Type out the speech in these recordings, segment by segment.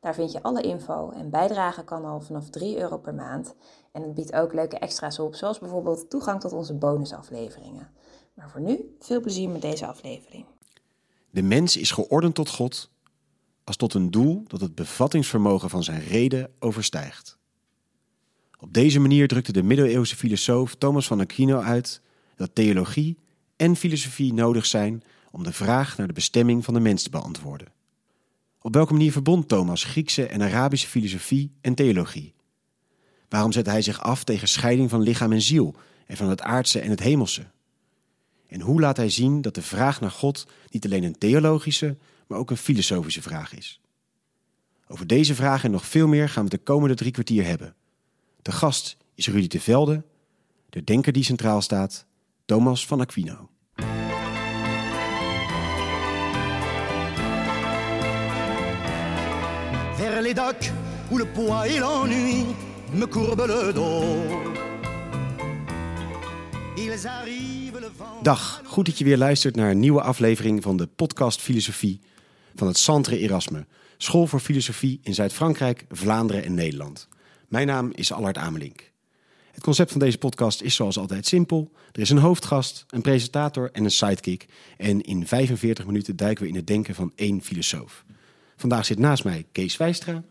Daar vind je alle info en bijdragen kan al vanaf 3 euro per maand. En het biedt ook leuke extra's op, zoals bijvoorbeeld toegang tot onze bonusafleveringen. Maar voor nu, veel plezier met deze aflevering. De mens is geordend tot God als tot een doel dat het bevattingsvermogen van zijn reden overstijgt. Op deze manier drukte de middeleeuwse filosoof Thomas van Aquino uit dat theologie en filosofie nodig zijn om de vraag naar de bestemming van de mens te beantwoorden. Op welke manier verbond Thomas Griekse en Arabische filosofie en theologie? Waarom zette hij zich af tegen scheiding van lichaam en ziel en van het aardse en het hemelse? En hoe laat hij zien dat de vraag naar God niet alleen een theologische, maar ook een filosofische vraag is? Over deze vraag en nog veel meer gaan we de komende drie kwartier hebben. De gast is Rudy de Velde, de denker die centraal staat, Thomas van Aquino. Où le poids et l'ennui me courbent le dos. Dag, goed dat je weer luistert naar een nieuwe aflevering van de podcast Filosofie van het Centre Erasme, School voor Filosofie in Zuid-Frankrijk, Vlaanderen en Nederland. Mijn naam is Allard Amelink. Het concept van deze podcast is zoals altijd simpel. Er is een hoofdgast, een presentator en een sidekick. En in 45 minuten duiken we in het denken van één filosoof. Vandaag zit naast mij Kees Wijstra.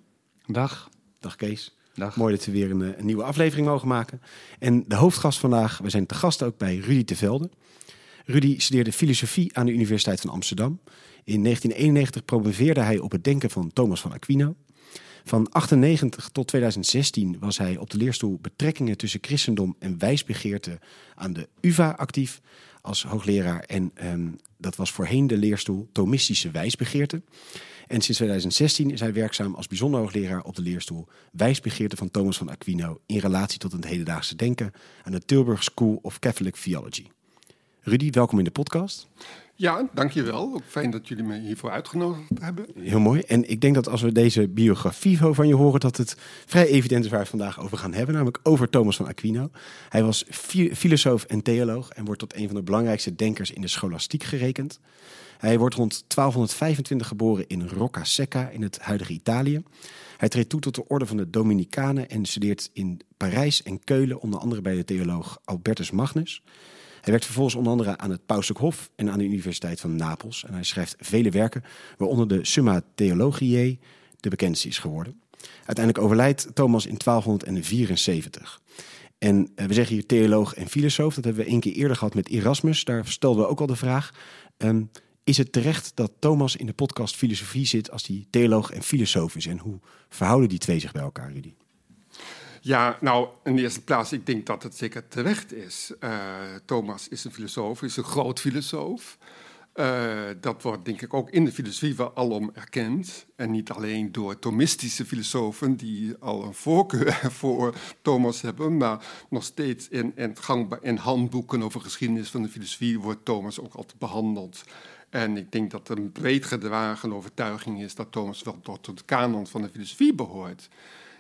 Dag. Dag Kees. Dag. Mooi dat we weer een, eh, een nieuwe aflevering mogen maken. En de hoofdgast vandaag, we zijn te gast ook bij Rudy de Velde. Rudy studeerde filosofie aan de Universiteit van Amsterdam. In 1991 promoveerde hij op het denken van Thomas van Aquino. Van 98 tot 2016 was hij op de leerstoel betrekkingen tussen christendom en wijsbegeerte aan de UvA actief als hoogleraar. En ehm, dat was voorheen de leerstoel Thomistische wijsbegeerte. En sinds 2016 is hij werkzaam als bijzonder hoogleraar op de leerstoel Wijsbegeerte van Thomas van Aquino in relatie tot het hedendaagse denken aan de Tilburg School of Catholic Theology. Rudy, welkom in de podcast. Ja, dankjewel. Ook fijn dat jullie me hiervoor uitgenodigd hebben. Heel mooi. En ik denk dat als we deze biografie van je horen, dat het vrij evident is waar we het vandaag over gaan hebben. Namelijk over Thomas van Aquino. Hij was fi- filosoof en theoloog en wordt tot een van de belangrijkste denkers in de scholastiek gerekend. Hij wordt rond 1225 geboren in Rocca Secca in het huidige Italië. Hij treedt toe tot de orde van de Dominicanen en studeert in Parijs en Keulen, onder andere bij de theoloog Albertus Magnus. Hij werkt vervolgens onder andere aan het Pauselijk Hof en aan de Universiteit van Napels. En hij schrijft vele werken, waaronder de Summa Theologiae de bekendste is geworden. Uiteindelijk overlijdt Thomas in 1274. En eh, we zeggen hier theoloog en filosoof. Dat hebben we één keer eerder gehad met Erasmus. Daar stelden we ook al de vraag. ehm, is het terecht dat Thomas in de podcast Filosofie zit als hij theoloog en filosoof is? En hoe verhouden die twee zich bij elkaar, Rudy? Ja, nou, in de eerste plaats, ik denk dat het zeker terecht is. Eh, Thomas is een filosoof, is een groot filosoof. Eh, dat wordt denk ik ook in de filosofie wel alom erkend. En niet alleen door Thomistische filosofen die al een voorkeur voor Thomas hebben, maar nog steeds in, in handboeken over geschiedenis van de filosofie wordt Thomas ook altijd behandeld. En ik denk dat een breed gedragen overtuiging is dat Thomas wel tot de kanon van de filosofie behoort.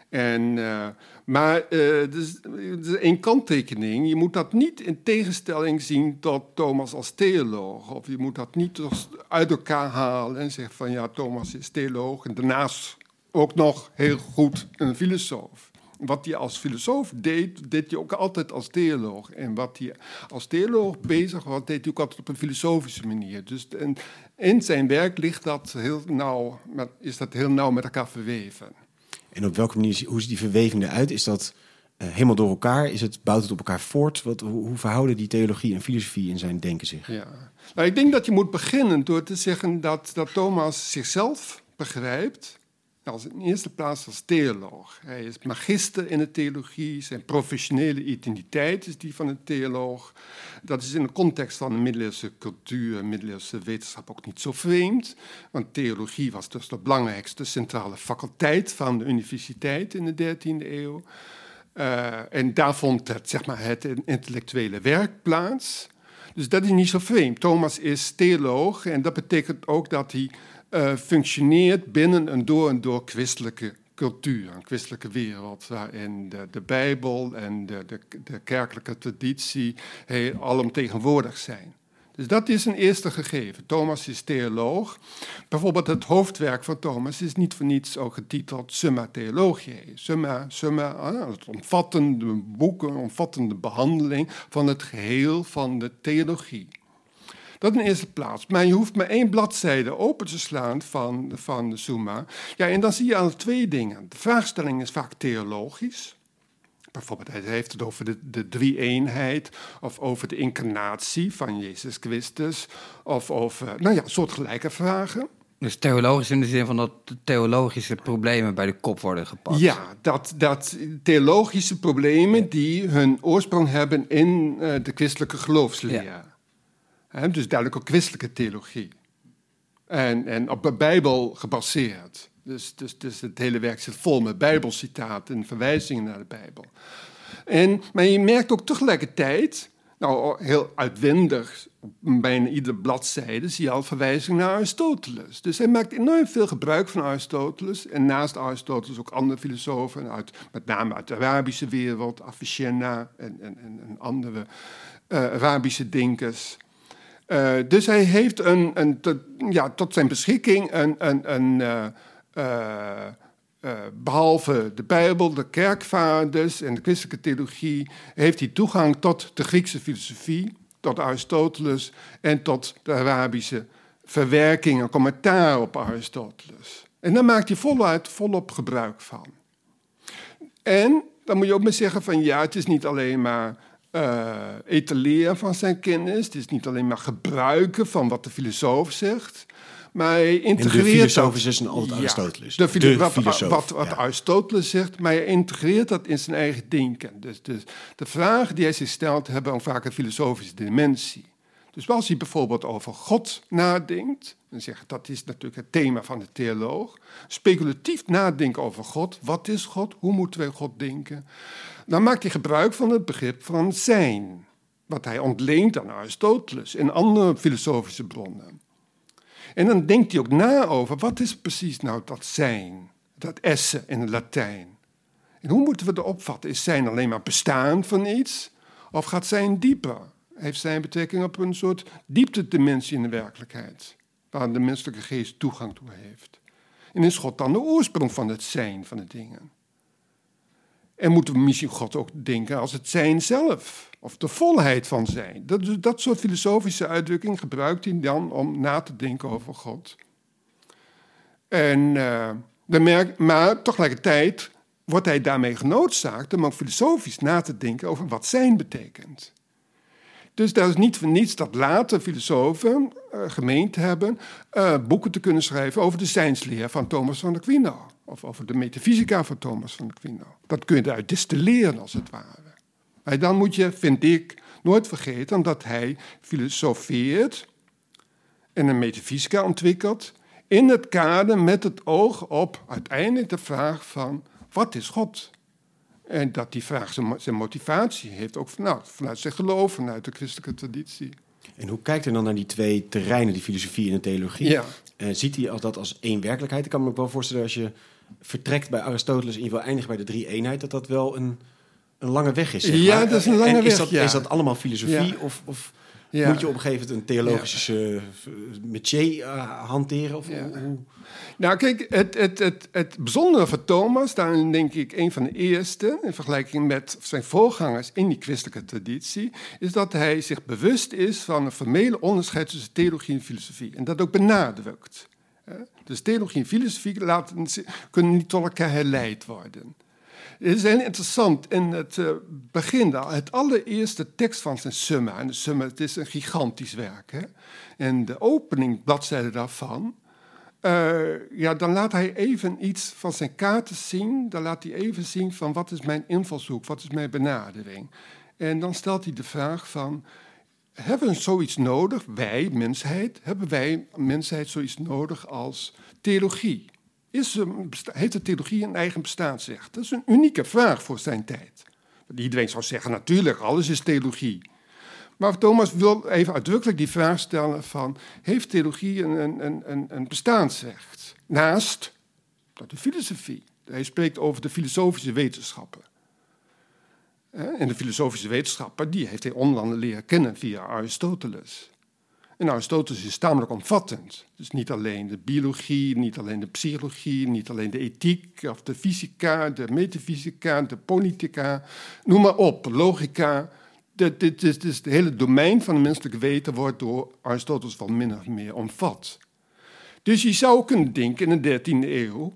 En, eh, maar eh er is, er is één kanttekening. Je moet dat niet in tegenstelling zien tot Thomas als theoloog. Of je moet dat niet uit elkaar halen en zeggen van ja, Thomas is theoloog en daarnaast ook nog heel goed een filosoof. Wat hij als filosoof deed, deed hij ook altijd als theoloog. En wat hij als theoloog bezig was, deed hij ook altijd op een filosofische manier. Dus en in zijn werk ligt dat heel nauw, met- is dat heel nauw met elkaar verweven. En op welke manier, hoe ziet die verweving eruit? Is dat eh, helemaal door elkaar? Is het, bouwt het op elkaar voort? Wat, hoe, hoe verhouden die theologie en filosofie in zijn denken zich? Ja. Nou, ik denk dat je moet beginnen door te zeggen dat, dat Thomas zichzelf begrijpt Nou, in eerste plaats als theoloog. Hij is magister in de theologie. Zijn professionele identiteit is die van een theoloog. Dat is in de context van de middeleeuwse cultuur en middeleeuwse wetenschap ook niet zo vreemd. Want theologie was dus de belangrijkste centrale faculteit van de universiteit in de 13e eeuw. Uh, en daar vond het, zeg maar, het intellectuele werk plaats. Dus dat is niet zo vreemd. Thomas is theoloog en dat betekent ook dat hij uh, functioneert binnen een door en door christelijke cultuur, een christelijke wereld, waarin de, de Bijbel en de, de, de kerkelijke traditie heel alomtegenwoordig zijn. Dus dat is een eerste gegeven. Thomas is theoloog. Bijvoorbeeld het hoofdwerk van Thomas is niet voor niets ook getiteld Summa Theologiae. Summa, summa, ah, het omvattende boek, een omvattende behandeling van het geheel van de theologie. Dat in eerste plaats. Maar je hoeft maar één bladzijde open te slaan van, van de Summa. Ja, en dan zie je al twee dingen. De vraagstelling is vaak theologisch. Bijvoorbeeld, hij heeft het over de, de drie-eenheid, of over de incarnatie van Jezus Christus, of over, nou ja, soortgelijke vragen. Dus theologisch in de zin van dat theologische problemen bij de kop worden gepakt. Ja, dat, dat theologische problemen die hun oorsprong hebben in uh, de christelijke geloofsleer. Ja. Dus duidelijk ook christelijke theologie. En, en op de Bijbel gebaseerd. Dus, dus, dus het hele werk zit vol met bijbelcitaten en verwijzingen naar de Bijbel. En, maar je merkt ook tegelijkertijd, nou heel uitwendig, bijna iedere bladzijde zie je al verwijzingen naar Aristoteles. Dus hij maakt enorm veel gebruik van Aristoteles. En naast Aristoteles ook andere filosofen, uit, met name uit de Arabische wereld, Avicenna en, en, en andere uh, Arabische denkers. Uh, dus hij heeft een, een, ja, tot zijn beschikking een, uh, uh, behalve de Bijbel, de kerkvaders en de christelijke theologie, heeft hij toegang tot de Griekse filosofie, tot Aristoteles en tot de Arabische verwerking en commentaar op Aristoteles. En daar maakt hij voluit, volop gebruik van. En dan moet je ook maar zeggen van ja, het is niet alleen maar uh, etaleren van zijn kennis, het is niet alleen maar gebruiken van wat de filosoof zegt, maar hij integreert. En de filosofus is een altijd Aristoteles. De, de, wat, wat, wat Aristoteles zegt, maar hij integreert dat in zijn eigen denken. Dus, dus de vragen die hij zich stelt hebben ook vaak een filosofische dimensie. Dus als hij bijvoorbeeld over God nadenkt, dan zeg dat is natuurlijk het thema van de theoloog. Speculatief nadenken over God. Wat is God? Hoe moeten wij God denken? Dan maakt hij gebruik van het begrip van zijn. Wat hij ontleent aan Aristoteles en andere filosofische bronnen. En dan denkt hij ook na over wat is precies nou dat zijn, dat esse in het Latijn. En hoe moeten we dat opvatten? Is zijn alleen maar bestaan van iets? Of gaat zijn dieper? Heeft zijn betrekking op een soort dieptedimensie in de werkelijkheid, waar de menselijke geest toegang toe heeft? En is God dan de oorsprong van het zijn van de dingen? En moeten we misschien God ook denken als het zijn zelf, of de volheid van zijn. Dat, dat soort filosofische uitdrukkingen gebruikt hij dan om na te denken over God. En, uh, merk, maar tegelijkertijd wordt hij daarmee genoodzaakt om ook filosofisch na te denken over wat zijn betekent. Dus dat is niet voor niets dat later filosofen uh, gemeend hebben uh, boeken te kunnen schrijven over de zijnsleer van Thomas van Aquino. Of over de metafysica van Thomas van Aquino. Dat kun je eruit distilleren als het ware. Maar dan moet je, vind ik, nooit vergeten dat hij filosofeert en een metafysica ontwikkelt in het kader met het oog op uiteindelijk de vraag van wat is God? En dat die vraag zijn motivatie heeft, ook nou, vanuit zijn geloof, vanuit de christelijke traditie. En hoe kijkt hij dan naar die twee terreinen, die filosofie en de theologie? Ja. Uh, ziet hij dat als één werkelijkheid? Ik kan me ook wel voorstellen als je vertrekt bij Aristoteles en je wil eindigen bij de drie eenheid, dat dat wel een, een lange weg is. Zeg maar. Ja, dat is een lange en weg. Is dat, ja. is dat allemaal filosofie of, of moet je op een gegeven moment een theologische uh, métier uh, hanteren? Of hoe? Nou, kijk, het, het, het, het bijzondere van Thomas, daarin denk ik een van de eerste, in vergelijking met zijn voorgangers in die christelijke traditie, is dat hij zich bewust is van een formele onderscheid tussen theologie en filosofie. En dat ook benadrukt. Dus theologie en filosofie laten, kunnen niet tot elkaar herleid worden. Het is heel interessant. In het uh, begin, het allereerste tekst van zijn Summa, en de Summa het is een gigantisch werk, hè? en de opening bladzijde daarvan, eh, ja, dan laat hij even iets van zijn kaarten zien. Dan laat hij even zien van wat is mijn invalshoek, wat is mijn benadering. En dan stelt hij de vraag van, hebben we zoiets nodig, wij, mensheid, hebben wij, mensheid, zoiets nodig als theologie? Is heeft de theologie een eigen bestaansrecht? Dat is een unieke vraag voor zijn tijd. Iedereen zou zeggen, natuurlijk, alles is theologie. Maar Thomas wil even uitdrukkelijk die vraag stellen van... heeft theologie een, een, een, bestaansrecht? Naast de filosofie. Hij spreekt over de filosofische wetenschappen. En de filosofische wetenschappen, die heeft hij onder leren kennen via Aristoteles. En Aristoteles is tamelijk omvattend. Dus niet alleen de biologie, niet alleen de psychologie, niet alleen de ethiek of de fysica, de metafysica, de politica, noem maar op, logica. Dit, dit, het hele domein van het menselijke weten wordt door Aristoteles wel min of meer omvat. Dus je zou kunnen denken in de 13e eeuw,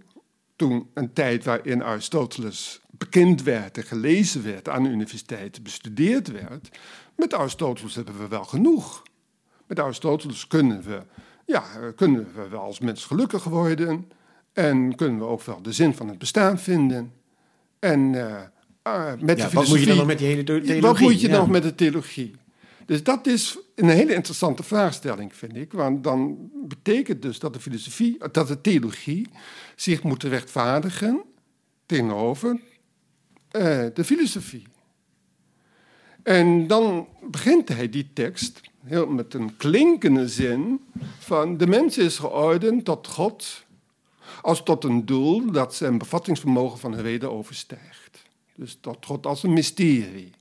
toen een tijd waarin Aristoteles bekend werd en gelezen werd aan de universiteiten, bestudeerd werd, met Aristoteles hebben we wel genoeg. Met Aristoteles kunnen we, ja, kunnen we wel als mens gelukkig worden en kunnen we ook wel de zin van het bestaan vinden. En uh, uh, met Ja, de wat moet je dan filosofie- nog met die hele theologie? wat moet je Ja. nog met de theologie? Dus dat is een hele interessante vraagstelling, vind ik. Want dan betekent dus dat de filosofie, dat de theologie zich moet rechtvaardigen tegenover eh, de filosofie. En dan begint hij die tekst heel met een klinkende zin van de mens is geordend tot God als tot een doel dat zijn bevattingsvermogen van reden overstijgt. Dus tot God als een mysterie.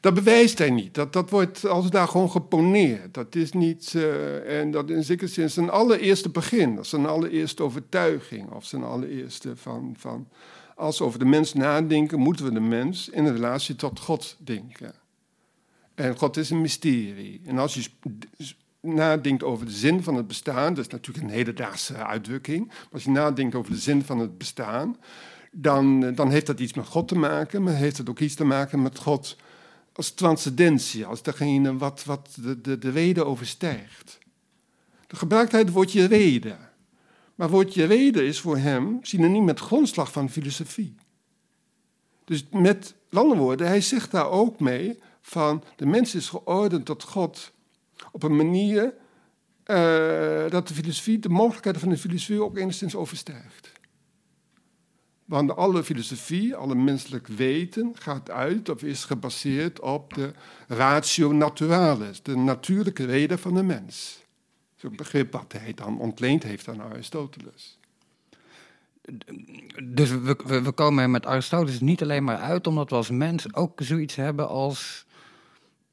Dat bewijst hij niet. Dat, dat wordt als daar gewoon geponeerd. Dat is niet, eh, en dat in zekere zin zijn allereerste begin. Dat is zijn allereerste overtuiging. Of zijn allereerste van, van, als we over de mens nadenken, moeten we de mens in relatie tot God denken. En God is een mysterie. En als je nadenkt over de zin van het bestaan, dat is natuurlijk een hedendaagse uitdrukking, maar als je nadenkt over de zin van het bestaan, dan, eh, dan heeft dat iets met God te maken, maar heeft het ook iets te maken met God als transcendentie, als degene wat, wat de, de, de reden overstijgt. De gebruikt hij het woordje reden. Maar woordje reden is voor hem synoniem met grondslag van filosofie. Dus met andere woorden, hij zegt daar ook mee van de mens is geordend tot God op een manier eh, dat de filosofie, de mogelijkheden van de filosofie ook enigszins overstijgt. Want alle filosofie, alle menselijk weten gaat uit of is gebaseerd op de ratio naturalis, de natuurlijke reden van de mens. Zo'n begrip wat hij dan ontleend heeft aan Aristoteles. Dus we, we, we komen er met Aristoteles niet alleen maar uit omdat we als mens ook zoiets hebben als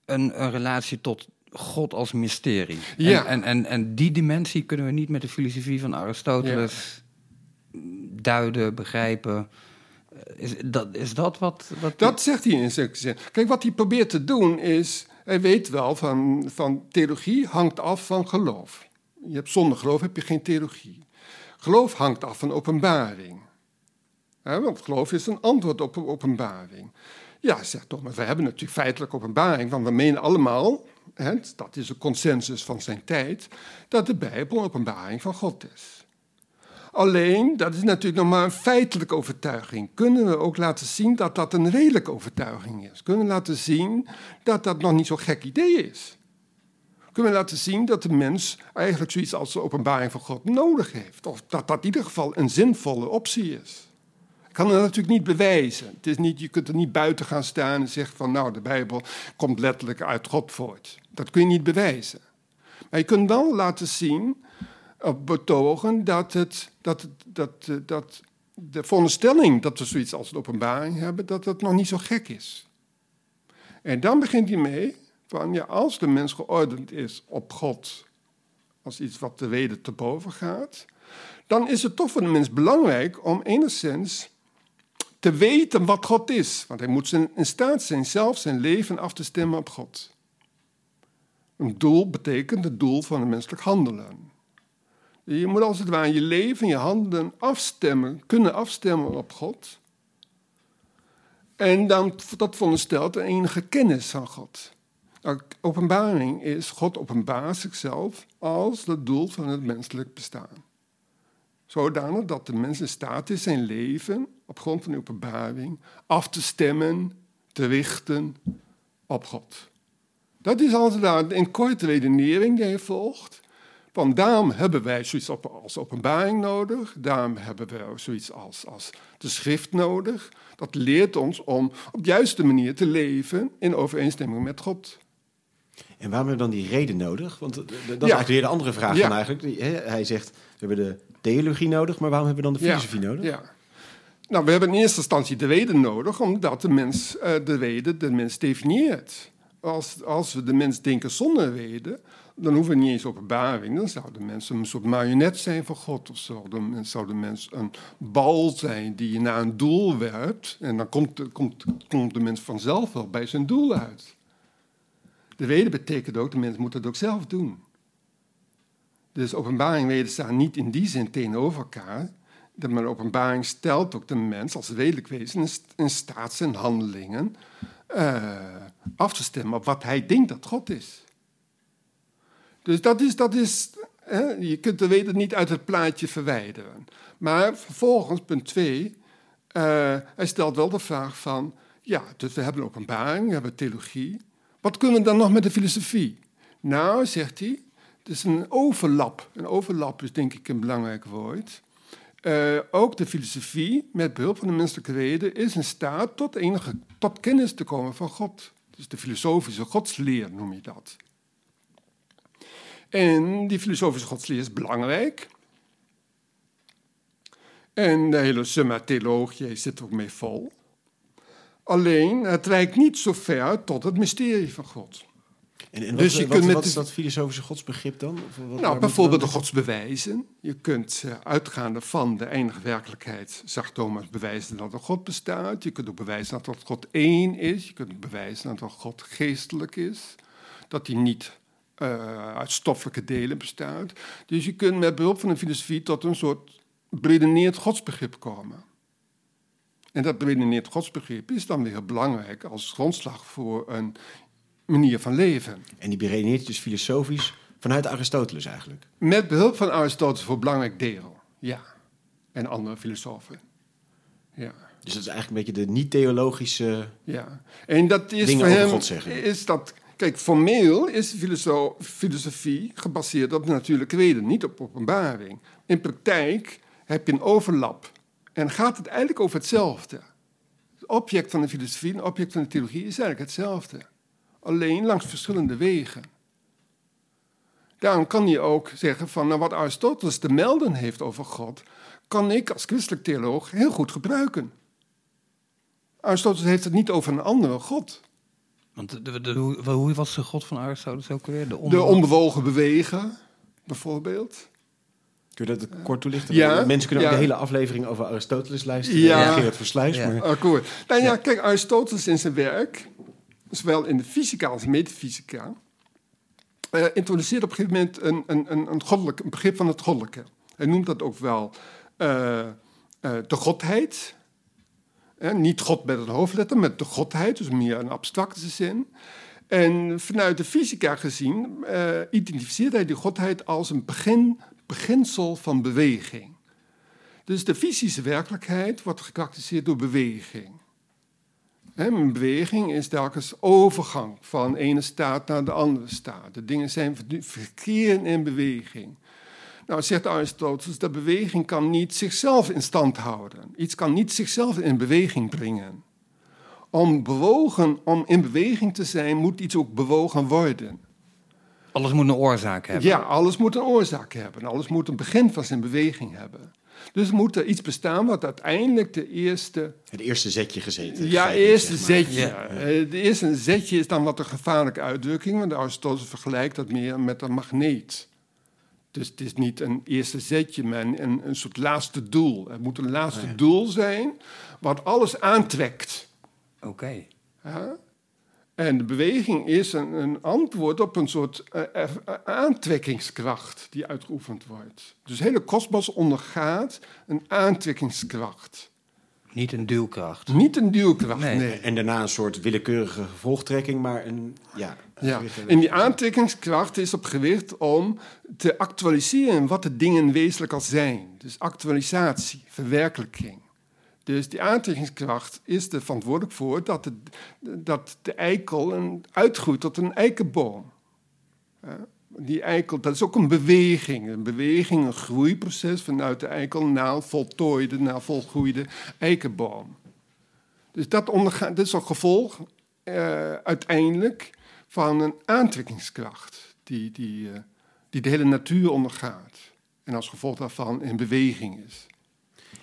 een, een relatie tot God als mysterie. Ja. En, en, en, en die dimensie kunnen we niet met de filosofie van Aristoteles duiden, begrijpen. Eh, Is dat, is dat wat... wat Dat zegt hij in zekere zin. Kijk, wat hij probeert te doen is, hij weet wel van, van theologie hangt af van geloof. Je hebt zonder geloof heb je geen theologie. Geloof hangt af van openbaring. Want geloof is een antwoord op openbaring. Ja, zegt Thomas, we hebben natuurlijk feitelijk openbaring, want we menen allemaal, dat is een consensus van zijn tijd, dat de Bijbel een openbaring van God is. Alleen, dat is natuurlijk nog maar een feitelijke overtuiging. Kunnen we ook laten zien dat dat een redelijke overtuiging is? Kunnen we laten zien dat dat nog niet zo'n gek idee is? Kunnen we laten zien dat de mens eigenlijk zoiets als de openbaring van God nodig heeft? Of dat dat in ieder geval een zinvolle optie is? Ik kan het natuurlijk niet bewijzen. Het is niet, je kunt er niet buiten gaan staan en zeggen van nou, de Bijbel komt letterlijk uit God voort. Dat kun je niet bewijzen. Maar je kunt wel laten zien, betogen, dat, het, dat, dat, eh, dat de veronderstelling dat we zoiets als een openbaring hebben, dat dat nog niet zo gek is. En dan begint hij mee van, ja, als de mens geordend is op God, als iets wat de reden te boven gaat, dan is het toch voor de mens belangrijk om enigszins te weten wat God is. Want hij moet in staat zijn zelf zijn leven af te stemmen op God. Een doel betekent het doel van het menselijk handelen. Je moet als het ware je leven, je handelen afstemmen, kunnen afstemmen op God. En dan, dat veronderstelt een enige kennis van God. Openbaring is, God openbaart zichzelf als het doel van het menselijk bestaan. Zodanig dat de mens in staat is zijn leven op grond van de openbaring af te stemmen, te richten op God. Dat is als een korte redenering die hij volgt. Want daarom hebben wij zoiets als openbaring nodig. Daarom hebben we zoiets als, als de schrift nodig. Dat leert ons om op de juiste manier te leven in overeenstemming met God. En waarom hebben we dan die reden nodig? Want eh, dat is eigenlijk weer de andere vraag Ja. van eigenlijk. Hij zegt, we hebben de theologie nodig, maar waarom hebben we dan de filosofie ja, nodig? Ja. Nou, we hebben in eerste instantie de reden nodig, omdat de mens eh, de reden de mens definieert. Als, als we de mens denken zonder reden, dan hoeven we niet eens openbaring. Dan zou de mens een soort marionet zijn van God of zou de mens een bal zijn die je naar een doel werpt. En dan komt de, komt, komt de mens vanzelf wel bij zijn doel uit. De reden betekent ook, de mens moet het ook zelf doen. Dus openbaring en staan niet in die zin tegenover elkaar. Maar openbaring stelt ook de mens als redelijk wezen in staat zijn handelingen eh, af te stemmen op wat hij denkt dat God is. Dus dat is, dat is hè, je kunt de reden niet uit het plaatje verwijderen. Maar vervolgens, punt 2, hij stelt wel de vraag van, ja, dus we hebben openbaring, we hebben theologie. Wat kunnen we dan nog met de filosofie? Nou, zegt hij, het is een overlap. Een overlap is denk ik een belangrijk woord. Eh, ook de filosofie, met behulp van de menselijke reden, is in staat tot, enige, tot kennis te komen van God. Dus de filosofische godsleer noem je dat. En die filosofische godsleer is belangrijk. En de hele Summa Theologiae zit er ook mee vol. Alleen, het reikt niet zo ver tot het mysterie van God. En, en wat, Dus je wat, kunt met wat is dat filosofische godsbegrip dan? Of wat- Nou, bijvoorbeeld de godsbewijzen. Je kunt eh, uitgaande van de enige werkelijkheid, zag Thomas, bewijzen dat er God bestaat. Je kunt ook bewijzen dat God één is. Je kunt ook bewijzen dat God geestelijk is. Dat hij niet eh, uit stoffelijke delen bestaat. Dus je kunt met behulp van de filosofie tot een soort beredeneerd godsbegrip komen. En dat beredeneerd godsbegrip is dan weer belangrijk als grondslag voor een manier van leven. En die beredeneert dus filosofisch vanuit Aristoteles eigenlijk. Met behulp van Aristoteles voor een belangrijk deel, ja. En andere filosofen. Ja, Dus dat is eigenlijk een beetje de niet-theologische... ja. En dat is voor hem... Is dat, kijk, formeel is filoso- filosofie gebaseerd op natuurlijke weten, niet op openbaring. In praktijk heb je een overlap. En gaat het eigenlijk over hetzelfde. Het object van de filosofie en het object van de theologie is eigenlijk hetzelfde. Alleen langs verschillende wegen. Daarom kan je ook zeggen van nou, wat Aristoteles te melden heeft over God, kan ik als christelijk theoloog heel goed gebruiken. Aristoteles heeft het niet over een andere God. Want de, de, de- hoe, hoe was de god van Aristoteles ook weer? De, De onbewogen- bewegen, bijvoorbeeld. Kun je dat kort toelichten? Ja, Mensen kunnen ook ja. de hele aflevering over Aristoteles luisteren. Ja. Ja. Gerard Versluis. Ja. Maar Akkoord. Nou ja, kijk, Aristoteles in zijn werk, zowel in de fysica als metafysica, eh, introduceert op een gegeven moment een, een, een, een, goddelijk, een begrip van het goddelijke. Hij noemt dat ook wel eh, eh, de godheid. Niet God met een hoofdletter, met de godheid, dus meer een abstracte zin. En vanuit de fysica gezien eh, identificeert hij die godheid als een begin, beginsel van beweging. Dus de fysische werkelijkheid wordt gekarakteriseerd door beweging. Beweging is telkens overgang van ene staat naar de andere staat. De dingen zijn verkeren in beweging. Nou, zegt Aristoteles, de beweging kan niet zichzelf in stand houden. Iets kan niet zichzelf in beweging brengen. Om, bewogen, om in beweging te zijn, moet iets ook bewogen worden. Alles moet een oorzaak hebben. Ja, alles moet een oorzaak hebben. Alles moet een begin van zijn beweging hebben. Dus moet er iets bestaan wat uiteindelijk de eerste het eerste zetje gezeten. ja, Gezeten, eerste zeg maar. zetje. Ja. Eh, De eerste zetje is dan wat een gevaarlijke uitdrukking, want Aristoteles vergelijkt dat meer met een magneet. Dus het is niet een eerste zetje, maar een, een, soort laatste doel. Het moet een laatste Oh ja. doel zijn wat alles aantrekt. Oké. Ja? En de beweging is een, een antwoord op een soort eh, eh, aantrekkingskracht die uitgeoefend wordt. Dus de hele kosmos ondergaat een aantrekkingskracht. Niet een duwkracht. Niet een duwkracht, Nee. nee. En daarna een soort willekeurige gevolgtrekking, maar een... Ja, Ja, en die aantrekkingskracht is op gericht om te actualiseren wat de dingen wezenlijk al zijn. Dus actualisatie, verwerkelijking. Dus die aantrekkingskracht is er verantwoordelijk voor dat, het, dat de eikel een, uitgroeit tot een eikenboom. Die eikel, dat is ook een beweging. Een beweging, een groeiproces vanuit de eikel naar een voltooide, naar volgroeide eikenboom. Dus dat, ondergaat, dat is een gevolg eh, uiteindelijk van een aantrekkingskracht die, die, eh, die de hele natuur ondergaat. En als gevolg daarvan in beweging is.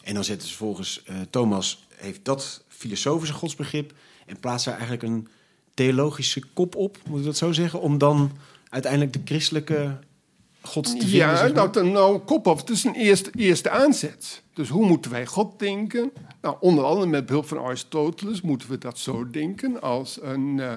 En dan zetten ze volgens eh, Thomas, heeft dat filosofische godsbegrip en plaatst daar eigenlijk een theologische kop op, moet ik dat zo zeggen, om dan uiteindelijk de christelijke gods te vinden. Ja, zeg maar? dat een nou, kop op. Het is een eerste, eerste aanzet. Dus hoe moeten wij God denken? Nou, onder andere met behulp van Aristoteles moeten we dat zo denken als een, eh,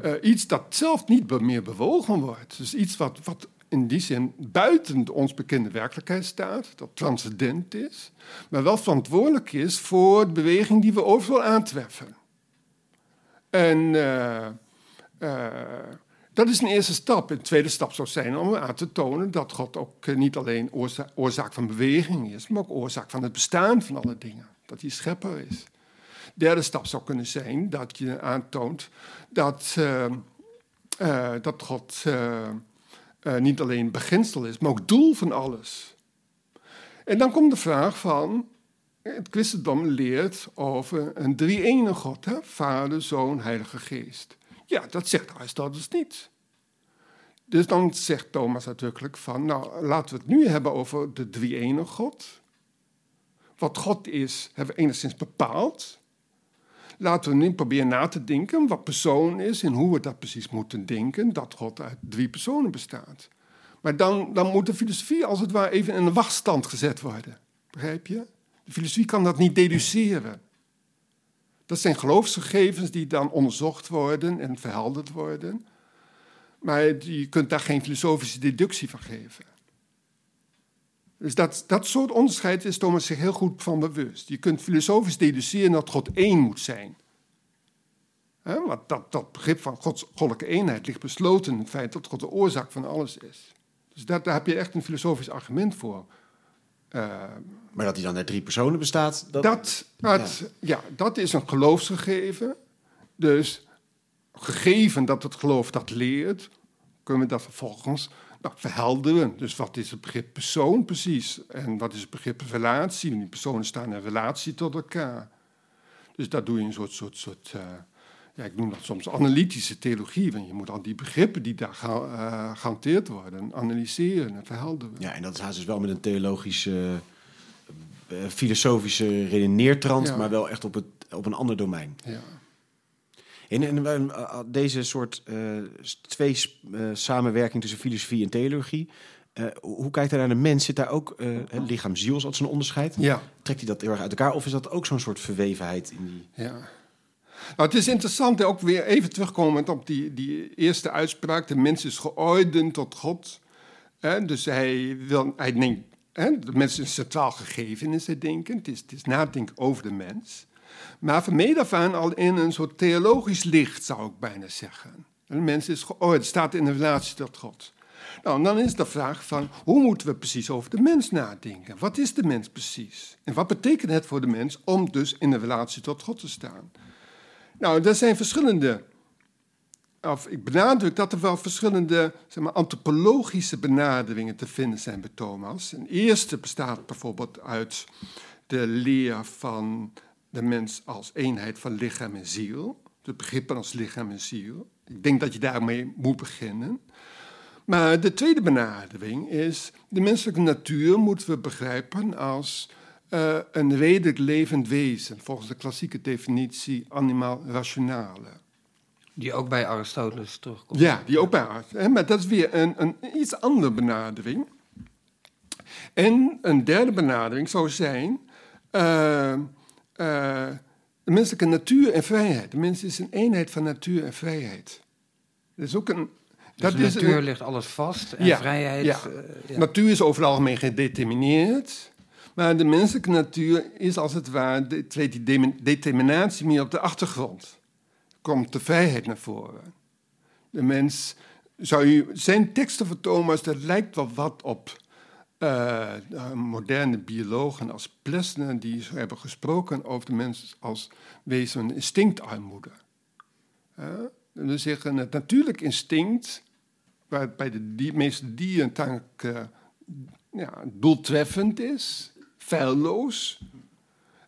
eh, iets dat zelf niet meer bewogen wordt. Dus iets wat, wat in die zin buiten ons bekende werkelijkheid staat, dat transcendent is, maar wel verantwoordelijk is voor de beweging die we overal aantreffen. En eh, eh, dat is een eerste stap. Een tweede stap zou zijn om aan te tonen dat God ook niet alleen oorza- oorzaak van beweging is, maar ook oorzaak van het bestaan van alle dingen. Dat hij schepper is. Derde stap zou kunnen zijn dat je aantoont dat, eh, eh, dat God eh, niet alleen beginsel is, maar ook doel van alles. En dan komt de vraag van, het christendom leert over een drie-ene God, hè? Vader, Zoon, Heilige Geest. Ja, dat zegt Aristoteles niet. Dus dan zegt Thomas uitdrukkelijk van, nou laten we het nu hebben over de drie-ene God. Wat God is, hebben we enigszins bepaald. Laten we nu proberen na te denken wat persoon is en hoe we dat precies moeten denken, dat God uit drie personen bestaat. Maar dan, dan moet de filosofie als het ware even in een wachtstand gezet worden. Begrijp je? De filosofie kan dat niet deduceren. Dat zijn geloofsgegevens die dan onderzocht worden en verhelderd worden. Maar je kunt daar geen filosofische deductie van geven. Dus dat, dat soort onderscheid is Thomas zich heel goed van bewust. Je kunt filosofisch deduceren dat God één moet zijn. Hè, want dat, dat begrip van Gods goddelijke eenheid ligt besloten in het feit dat God de oorzaak van alles is. Dus dat, daar heb je echt een filosofisch argument voor. Eh, Maar dat hij dan uit drie personen bestaat, dat... dat, dat, ja. dat is een geloofsgegeven. Dus gegeven dat het geloof dat leert, kunnen we dat vervolgens nou, verhelderen. Dus wat is het begrip persoon precies? En wat is het begrip relatie? Die personen staan in relatie tot elkaar. Dus daar doe je een soort, soort, soort eh, ja, ik noem dat soms analytische theologie. Want je moet al die begrippen die daar ge, eh, gehanteerd worden, analyseren en verhelderen. Ja, en dat is dus wel met een theologische, eh, filosofische redeneertrand, Ja. maar wel echt op, het, op een ander domein. Ja. En, en eh, eh, deze soort eh, twee samenwerking tussen filosofie en theologie, hoe kijkt hij naar de mens? Zit daar ook lichaam-ziel als zo'n onderscheid? ja. Trekt hij dat heel erg uit elkaar? Of is dat ook zo'n soort verwevenheid in die... Ja. Nou, het is interessant ook weer even terugkomend op die, die eerste uitspraak. De mens is geordend tot God. Hè, dus hij, wil, hij denkt, hè, de mens is een centraal gegeven in zijn denken. Het is, het is nadenken over de mens. Maar van meet af aan al in een soort theologisch licht, zou ik bijna zeggen. De mens is geordend, staat in een relatie tot God. Nou, dan is de vraag van, hoe moeten we precies over de mens nadenken? Wat is de mens precies? En wat betekent het voor de mens om dus in een relatie tot God te staan? Nou, er zijn verschillende, of ik benadruk dat er wel verschillende zeg maar, antropologische benaderingen te vinden zijn bij Thomas. Een eerste bestaat bijvoorbeeld uit de leer van de mens als eenheid van lichaam en ziel. De begrippen als lichaam en ziel. Ik denk dat je daarmee moet beginnen. Maar de tweede benadering is, de menselijke natuur moeten we begrijpen als eh, een redelijk levend wezen, volgens de klassieke definitie animaal rationale. Die ook bij Aristoteles terugkomt. Ja, die ook bij. Hè? Maar dat is weer een, een iets andere benadering. En een derde benadering zou zijn eh, eh, de menselijke natuur en vrijheid. De mens is een eenheid van natuur en vrijheid. Dat is ook een. Dus dat de is natuur een- ligt alles vast en Ja, vrijheid... ja. eh, ja. Natuur is over het algemeen gedetermineerd. Maar de menselijke natuur is als het ware, de- treedt die dem- determinatie meer op de achtergrond. Komt de vrijheid naar voren. De mens, zou u, zijn teksten van Thomas, dat lijkt wel wat op eh, moderne biologen als Plessner, die hebben gesproken over de mens als wezen van instinctarmoede. Uh, we zeggen het natuurlijk instinct, waar bij de die, meeste dieren uh, ja, doeltreffend is, feilloos.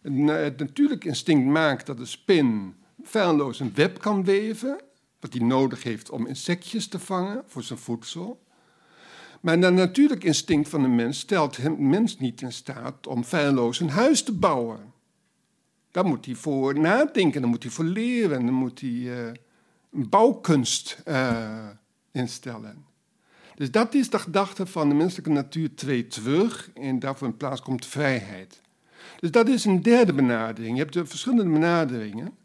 Het natuurlijk instinct maakt dat de spin feilloos een web kan weven, wat hij nodig heeft om insectjes te vangen voor zijn voedsel. Maar dat natuurlijk instinct van de mens stelt hem mens niet in staat om feilloos een huis te bouwen. Daar moet hij voor nadenken, daar moet hij voor leren, daar moet hij uh, een bouwkunst uh, instellen. Dus dat is de gedachte van de menselijke natuur treedt terug en daarvoor in plaats komt vrijheid. Dus dat is een derde benadering. Je hebt de verschillende benaderingen.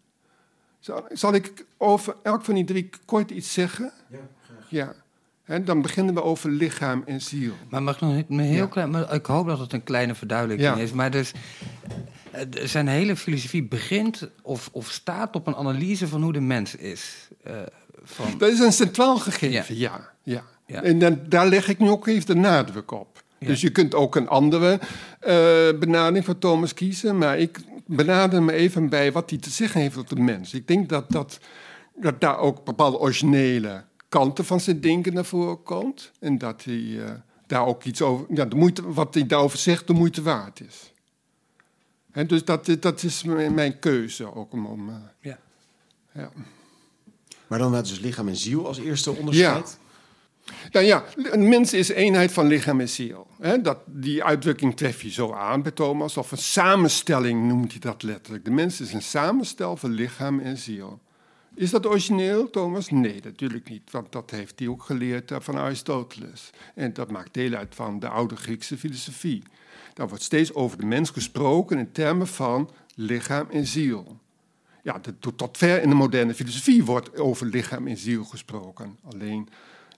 Zal, zal ik over elk van die drie kort iets zeggen? Ja, graag. Ja. En dan beginnen we over lichaam en ziel. Maar mag ik nog een heel Ja. klein... Maar ik hoop dat het een kleine verduidelijking Ja. is. Maar dus, eh, zijn hele filosofie begint of, of staat op een analyse van hoe de mens is. Eh, van, Dat is een centraal gegeven, ja. ja, Ja. En dan, daar leg ik nu ook even de nadruk op. Dus je kunt ook een andere eh, benadering van Thomas kiezen, maar ik benader me even bij wat hij te zeggen heeft op de mens. Ik denk dat, dat, dat daar ook bepaalde originele kanten van zijn denken naar voren komt. En dat hij eh, daar ook iets over, ja, de moeite, wat hij daarover zegt, de moeite waard is. En dus dat, dat is mijn keuze ook om. om eh, ja. ja. Maar dan dus lichaam en ziel als eerste onderscheid. Nou ja, een mens is eenheid van lichaam en ziel. Hè, dat, die uitdrukking tref je zo aan bij Thomas. Of een samenstelling noemt hij dat letterlijk. De mens is een samenstel van lichaam en ziel. Is dat origineel, Thomas? Nee, natuurlijk niet. Want dat heeft hij ook geleerd eh, van Aristoteles. En dat maakt deel uit van de oude Griekse filosofie. Daar wordt steeds over de mens gesproken in termen van lichaam en ziel. Ja, de- tot, ver in de moderne filosofie wordt over lichaam en ziel gesproken. Alleen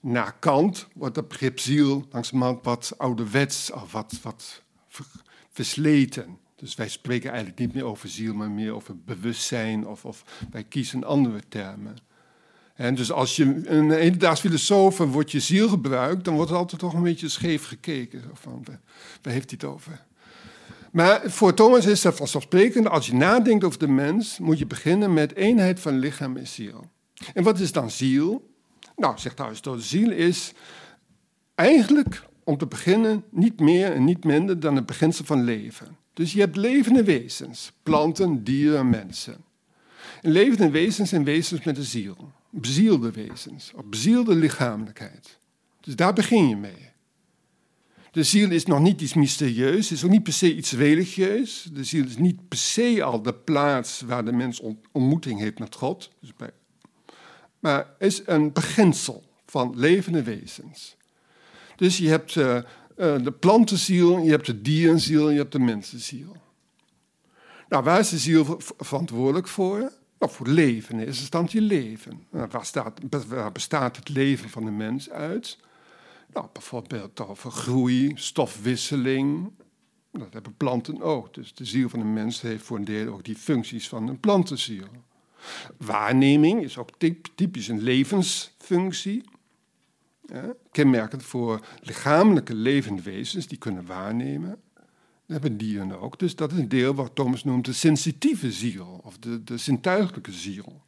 na Kant wordt het begrip ziel langzamerhand wat ouderwets of wat, wat ver- versleten. Dus wij spreken eigenlijk niet meer over ziel, maar meer over bewustzijn of, of wij kiezen andere termen. En dus als je een hedendaags filosoof en wordt je ziel gebruikt, dan wordt er altijd toch een beetje scheef gekeken. Van, waar heeft hij het over? Maar voor Thomas is dat vanzelfsprekend, als je nadenkt over de mens, moet je beginnen met eenheid van lichaam en ziel. En wat is dan ziel? Nou, zegt Aristoteles, ziel is eigenlijk, om te beginnen, niet meer en niet minder dan het beginsel van leven. Dus je hebt levende wezens, planten, dieren, mensen. En levende wezens zijn wezens met een ziel. Bezielde wezens, of bezielde lichamelijkheid. Dus daar begin je mee. De ziel is nog niet iets mysterieus, is ook niet per se iets religieus. De ziel is niet per se al de plaats waar de mens on- ontmoeting heeft met God. Dus maar is een beginsel van levende wezens. Dus je hebt eh, de plantenziel, je hebt de dierenziel, je hebt de mensenziel. Nou, waar is de ziel ver- verantwoordelijk voor? Nou, voor leven, in eerste instantie leven. Nou, waar, staat, bestaat het leven van de mens uit? Nou, bijvoorbeeld over groei, stofwisseling. Dat hebben planten ook. Dus de ziel van de mens heeft voor een deel ook die functies van een plantenziel. Waarneming is ook typ- typisch een levensfunctie. Kenmerkend voor lichamelijke levende wezens die kunnen waarnemen. Dat hebben dieren ook. Dus dat is een deel wat Thomas noemt de sensitieve ziel, of de, de zintuiglijke ziel.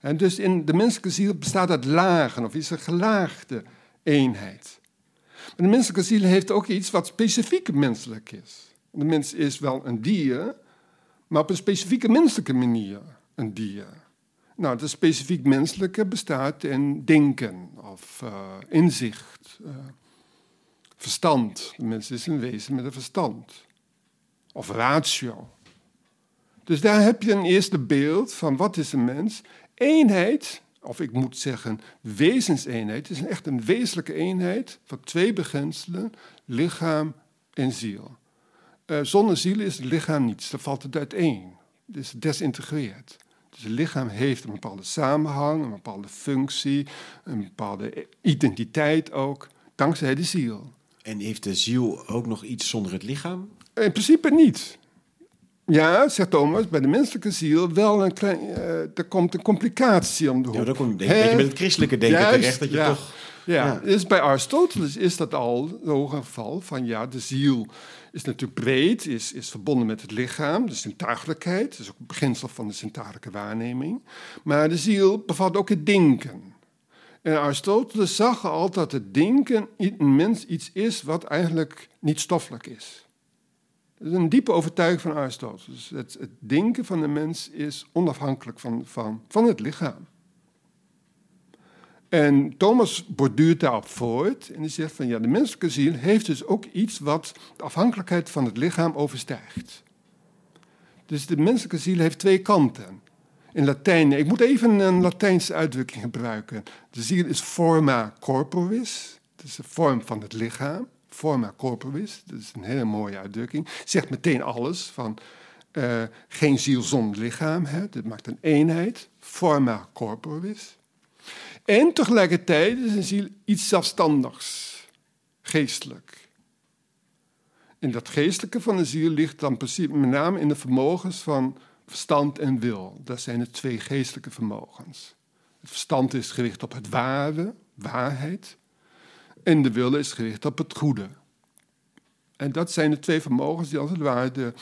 En dus in de menselijke ziel bestaat uit lagen, of is een gelaagde eenheid. Maar de menselijke ziel heeft ook iets wat specifiek menselijk is. De mens is wel een dier, maar op een specifieke menselijke manier een dier. Nou, het specifiek menselijke bestaat in denken of eh, inzicht, eh, verstand. De mens is een wezen met een verstand. Of ratio. Dus daar heb je een eerste beeld van wat is een mens. Eenheid, of ik moet zeggen wezenseenheid, is echt een wezenlijke eenheid van twee beginselen, lichaam en ziel. Eh, zonder ziel is het lichaam niets, dan valt het uiteen. Het is desintegreerd. Het lichaam heeft een bepaalde samenhang, een bepaalde functie, een bepaalde identiteit ook, dankzij de ziel. En heeft de ziel ook nog iets zonder het lichaam? In principe niet. Ja, zegt Thomas, bij de menselijke ziel wel een klein... eh, er komt een complicatie om de hoek. Ja, dan kom je een beetje met het christelijke denken Juist, terecht. Dat je ja. toch... Ja, Ja. Dus bij Aristoteles is dat al zo'n geval van ja, de ziel is natuurlijk breed, is, is verbonden met het lichaam, de zintuigelijkheid, dat is ook het beginsel van de zintuigelijke waarneming. Maar de ziel bevat ook het denken. En Aristoteles zag al dat het denken in een mens iets is wat eigenlijk niet stoffelijk is. Dat is een diepe overtuiging van Aristoteles. Het, het denken van de mens is onafhankelijk van, van, van het lichaam. En Thomas borduurt daarop voort en die zegt van ja, de menselijke ziel heeft dus ook iets wat de afhankelijkheid van het lichaam overstijgt. Dus de menselijke ziel heeft twee kanten. In Latijn, ik moet even een Latijnse uitdrukking gebruiken. De ziel is forma corporis, dat is de vorm van het lichaam. Forma corporis, dat is een hele mooie uitdrukking. Zegt meteen alles van eh, geen ziel zonder lichaam, hè? maakt een eenheid. Forma corporis. En tegelijkertijd is een ziel iets zelfstandigs, geestelijk. En dat geestelijke van de ziel ligt dan precies met name in de vermogens van verstand en wil. Dat zijn de twee geestelijke vermogens. Het verstand is gericht op het ware, waarheid. En de wil is gericht op het goede. En dat zijn de twee vermogens die als het ware de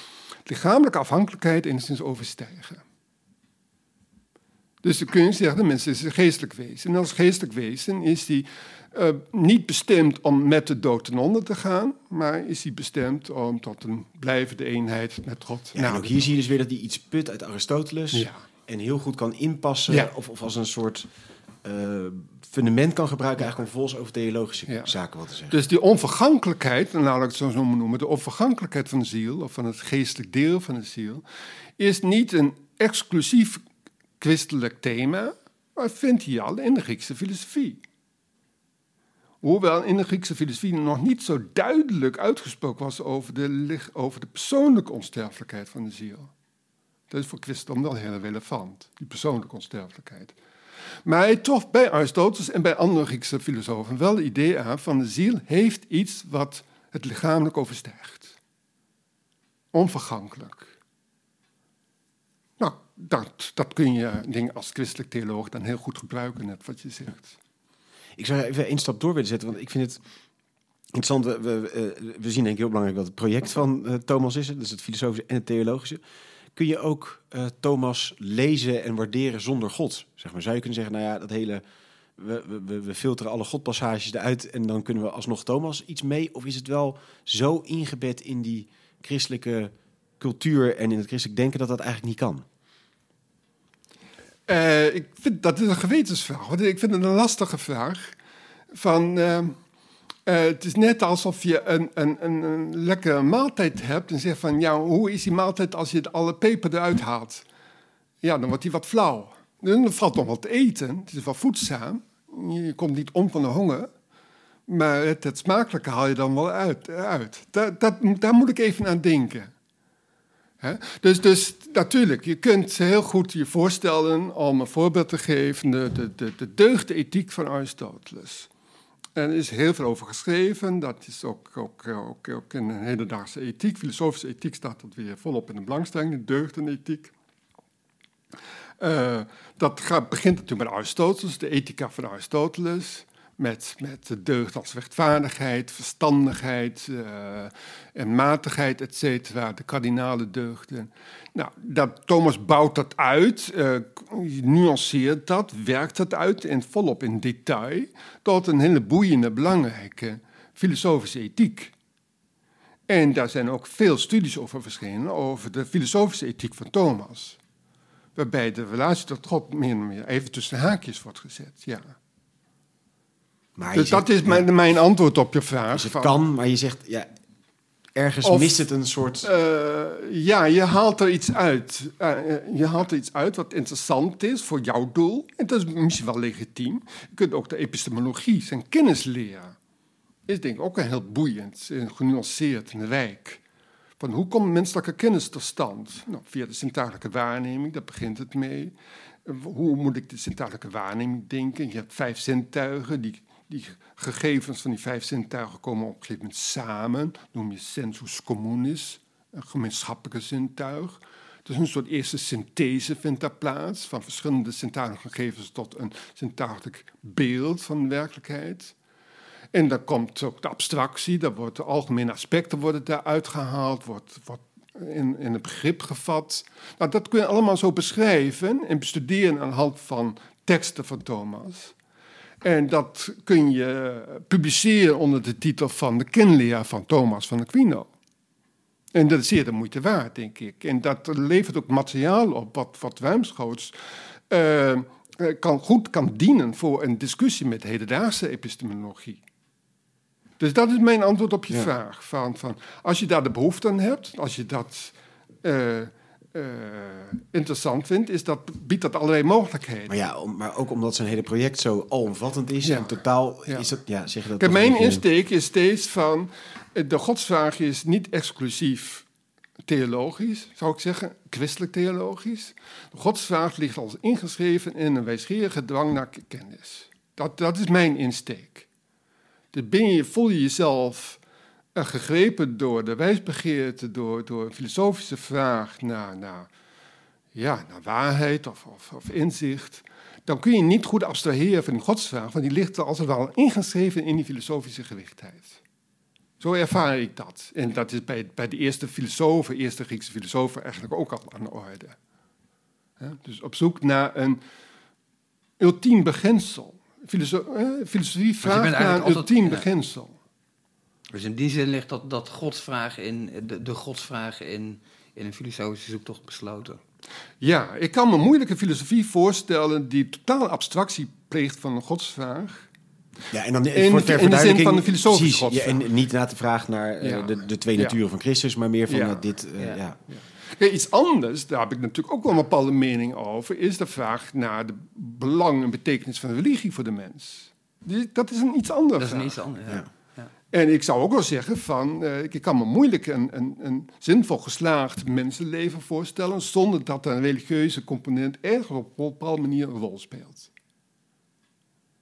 lichamelijke afhankelijkheid enigszins overstijgen. Dus dan kun je zeggen, de mens is een geestelijk wezen. En als geestelijk wezen is die eh, niet bestemd om met de dood ten onder te gaan, maar is hij bestemd om tot een blijvende eenheid met God. Ja, en ook hier zie je dus weer dat hij iets put uit Aristoteles. Ja. En heel goed kan inpassen. Ja. Of, of als een soort fundament kan gebruiken. Eigenlijk om volgens over theologische Ja. zaken wat te zeggen. Dus die onvergankelijkheid, nou laat ik het zo zo noemen, de onvergankelijkheid van de ziel, of van het geestelijk deel van de ziel, is niet een exclusief christelijk thema, maar vindt je al in de Griekse filosofie. Hoewel in de Griekse filosofie nog niet zo duidelijk uitgesproken was over de, over de persoonlijke onsterfelijkheid van de ziel. Dat is voor christendom wel heel relevant, die persoonlijke onsterfelijkheid. Maar hij bij Aristoteles en bij andere Griekse filosofen wel het idee aan van de ziel heeft iets wat het lichamelijk overstijgt. Onvergankelijk. Nou, dat, dat kun je denk, als christelijk theoloog dan heel goed gebruiken, net wat je zegt. Ik zou even één stap door willen zetten, want ik vind het interessant. We, we, eh, we zien denk ik heel belangrijk wat het project van eh, Thomas is. Dus het filosofische en het theologische. Kun je ook eh, Thomas lezen en waarderen zonder God? Zeg maar. Zou je kunnen zeggen, nou ja, dat hele... We, we, we filteren alle godpassages eruit en dan kunnen we alsnog Thomas iets mee? Of is het wel zo ingebed in die christelijke cultuur en in het christelijk denken dat dat eigenlijk niet kan? Eh, ik vind dat is een gewetensvraag. Ik vind het een lastige vraag. Van, eh, eh, het is net alsof je een, een, een, lekkere maaltijd hebt en zegt van, ja, hoe is die maaltijd als je alle peper eruit haalt? Ja, dan wordt die wat flauw. Dan valt nog wat te eten. Het is wel voedzaam. Je komt niet om van de honger. Maar het, smakelijke haal je dan wel uit. Dat, dat, daar moet ik even aan denken. Dus, dus natuurlijk, je kunt heel goed je voorstellen om een voorbeeld te geven, de, de, de, de deugdethiek van Aristoteles. En er is heel veel over geschreven, dat is ook, ook, ook, ook in een hedendaagse ethiek, filosofische ethiek staat dat weer volop in de belangstelling, de deugdenethiek. Eh, dat gaat, begint natuurlijk met Aristoteles, de ethica van Aristoteles. Met, met de deugd als rechtvaardigheid, verstandigheid eh, en matigheid, et cetera. De kardinale deugden. Nou, dat, Thomas bouwt dat uit, eh, nuanceert dat, werkt dat uit en volop in detail. Tot een hele boeiende, belangrijke filosofische ethiek. En daar zijn ook veel studies over verschenen, over de filosofische ethiek van Thomas. Waarbij de relatie tot God meer en meer even tussen haakjes wordt gezet, ja. Maar Dus zegt- dat is mijn, mijn antwoord op je vraag. Dus het van- kan, maar je zegt, ja, ergens Of- mist het een soort... Eh, ja, je haalt er iets uit. Eh, eh, je haalt er iets uit wat interessant is voor jouw doel. En dat is misschien wel legitiem. Je kunt ook de epistemologie, zijn kennisleer, is denk ik ook een heel boeiend, en genuanceerd en rijk. Van hoe komt menselijke kennis tot stand? Nou, via de zintuigelijke waarneming, daar begint het mee. Hoe moet ik de zintuigelijke waarneming denken? Je hebt vijf zintuigen, die, die gegevens van die vijf zintuigen komen op een gegeven moment samen. noem je sensus communis. een gemeenschappelijke zintuig. Dus een soort eerste synthese vindt daar plaats, van verschillende zintuigelijke gegevens tot een zintuigelijk beeld van werkelijkheid. En dan komt ook de abstractie, daar wordt de algemene aspecten worden daar uitgehaald, wordt, wordt in, in het begrip gevat. Nou, dat kun je allemaal zo beschrijven en bestuderen aan de hand van teksten van Thomas. En dat kun je publiceren onder de titel van de kenleer van Thomas van Aquino. En dat is zeer de moeite waard, denk ik. En dat levert ook materiaal op wat, wat ruimschoots uh, kan, goed kan dienen voor een discussie met hedendaagse epistemologie. Dus dat is mijn antwoord op je vraag. Van, van, als je daar de behoefte aan hebt, als je dat uh, uh, interessant vindt, is dat, biedt dat allerlei mogelijkheden. Maar, ja, om, maar ook omdat zijn hele project zo alomvattend is Ja. en totaal Ja. is dat, ja, zeg je dat Kijk, mijn beetje- insteek is steeds van, eh, de godsvraag is niet exclusief theologisch, zou ik zeggen, christelijk theologisch. De godsvraag ligt als ingeschreven in een wijsgerige dwang naar kennis. Dat, dat is mijn insteek. Dus ben je, voel je jezelf eh, gegrepen door de wijsbegeerte, door, door een filosofische vraag naar, naar, ja, naar waarheid of, of, of inzicht, dan kun je niet goed abstraheren van die godsvraag, want die ligt er als het ware ingeschreven in die filosofische gewichtheid. Zo ervaar ik dat. En dat is bij, bij de eerste filosofen, eerste Griekse filosofen, eigenlijk ook al aan de orde. Dus op zoek naar een ultiem beginsel. Filoso eh, filosofie vraagt naar een altijd- ultiem ja. Dus in die zin ligt dat, dat godsvraag in, de, de godsvraag in, in een filosofische zoektocht besloten. Ja, ik kan me moeilijke filosofie voorstellen die totaal abstractie pleegt van een godsvraag. Ja, en dan In- voor in de zin van de filosofische precies, ja, godsvraag. en niet na te vragen naar eh, Ja. de, de twee Ja. naturen van Christus, maar meer van Ja. dit. eh, Ja. ja. Kijk, iets anders, daar heb ik natuurlijk ook wel een bepaalde mening over, is de vraag naar de belang en betekenis van de religie voor de mens. Dat is een iets andere Dat is vraag. een iets anders. Ja. En ik zou ook wel zeggen van, eh, ik kan me moeilijk een, een, een zinvol geslaagd mensenleven voorstellen zonder dat een religieuze component ergens op een bepaalde manier een rol speelt.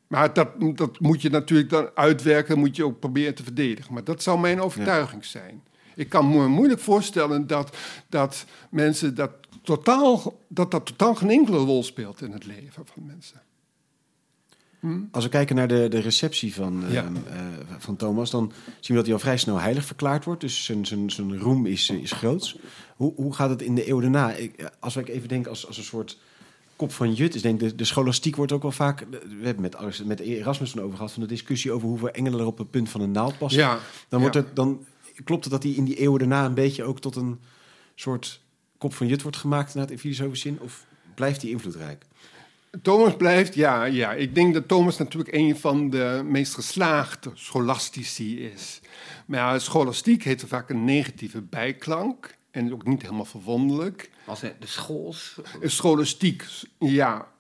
Maar dat, dat moet je natuurlijk dan uitwerken, moet je ook proberen te verdedigen. Maar dat zou mijn overtuiging zijn. Ik kan me moeilijk voorstellen dat, dat mensen dat totaal, dat dat totaal geen enkele rol speelt in het leven van mensen. Als we kijken naar de, de receptie van, eh, Ja. eh, van Thomas, dan zien we dat hij al vrij snel heilig verklaard wordt. Dus zijn, zijn, zijn roem is, eh, is groots. Hoe, hoe gaat het in de eeuw daarna? Ik, als ik even denk als, als een soort kop van Jut, is denk de, de scholastiek wordt ook wel vaak... We hebben met, met Erasmus van over gehad, van de discussie over hoeveel engelen er op het punt van een naald passen. Ja, Dan, wordt ja. het, dan klopt het dat hij in die eeuwen daarna een beetje ook tot een soort kop van Jut wordt gemaakt, naar het in filosofische zin? Of blijft hij invloedrijk? Thomas blijft, ja, ja. Ik denk dat Thomas natuurlijk een van de meest geslaagde scholastici is. Maar ja, scholastiek heeft vaak een negatieve bijklank. En ook niet helemaal verwonderlijk. Als de schools... Scholastiek, ja.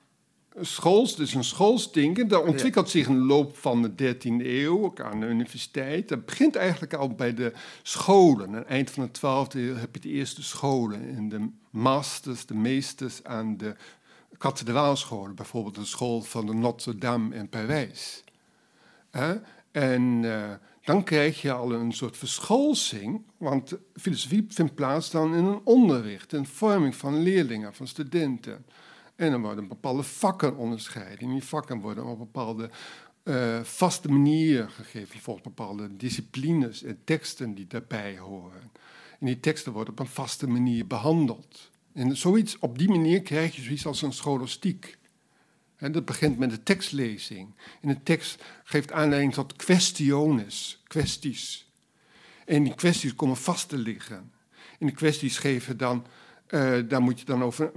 Schools, dus een schools-denken, dat ontwikkelt zich in de loop van de 13e eeuw, ook aan de universiteit. Dat begint eigenlijk al bij de scholen. Aan het eind van de 12e eeuw heb je de eerste scholen. En de masters, de meesters aan de kathedraalscholen. Bijvoorbeeld de school van de Notre Dame in Parijs. Hè? En eh, dan krijg je al een soort verscholsing, want filosofie vindt plaats dan in een onderricht, in vorming van leerlingen, van studenten. En dan worden bepaalde vakken onderscheiden. En die vakken worden op een bepaalde eh, vaste manier gegeven, volgens bepaalde disciplines en teksten die daarbij horen. En die teksten worden op een vaste manier behandeld. En zoiets, op die manier krijg je zoiets als een scholastiek. En dat begint met de tekstlezing. En de tekst geeft aanleiding tot questiones, kwesties. En die kwesties komen vast te liggen. En die kwesties geven dan, eh, daar moet je dan over.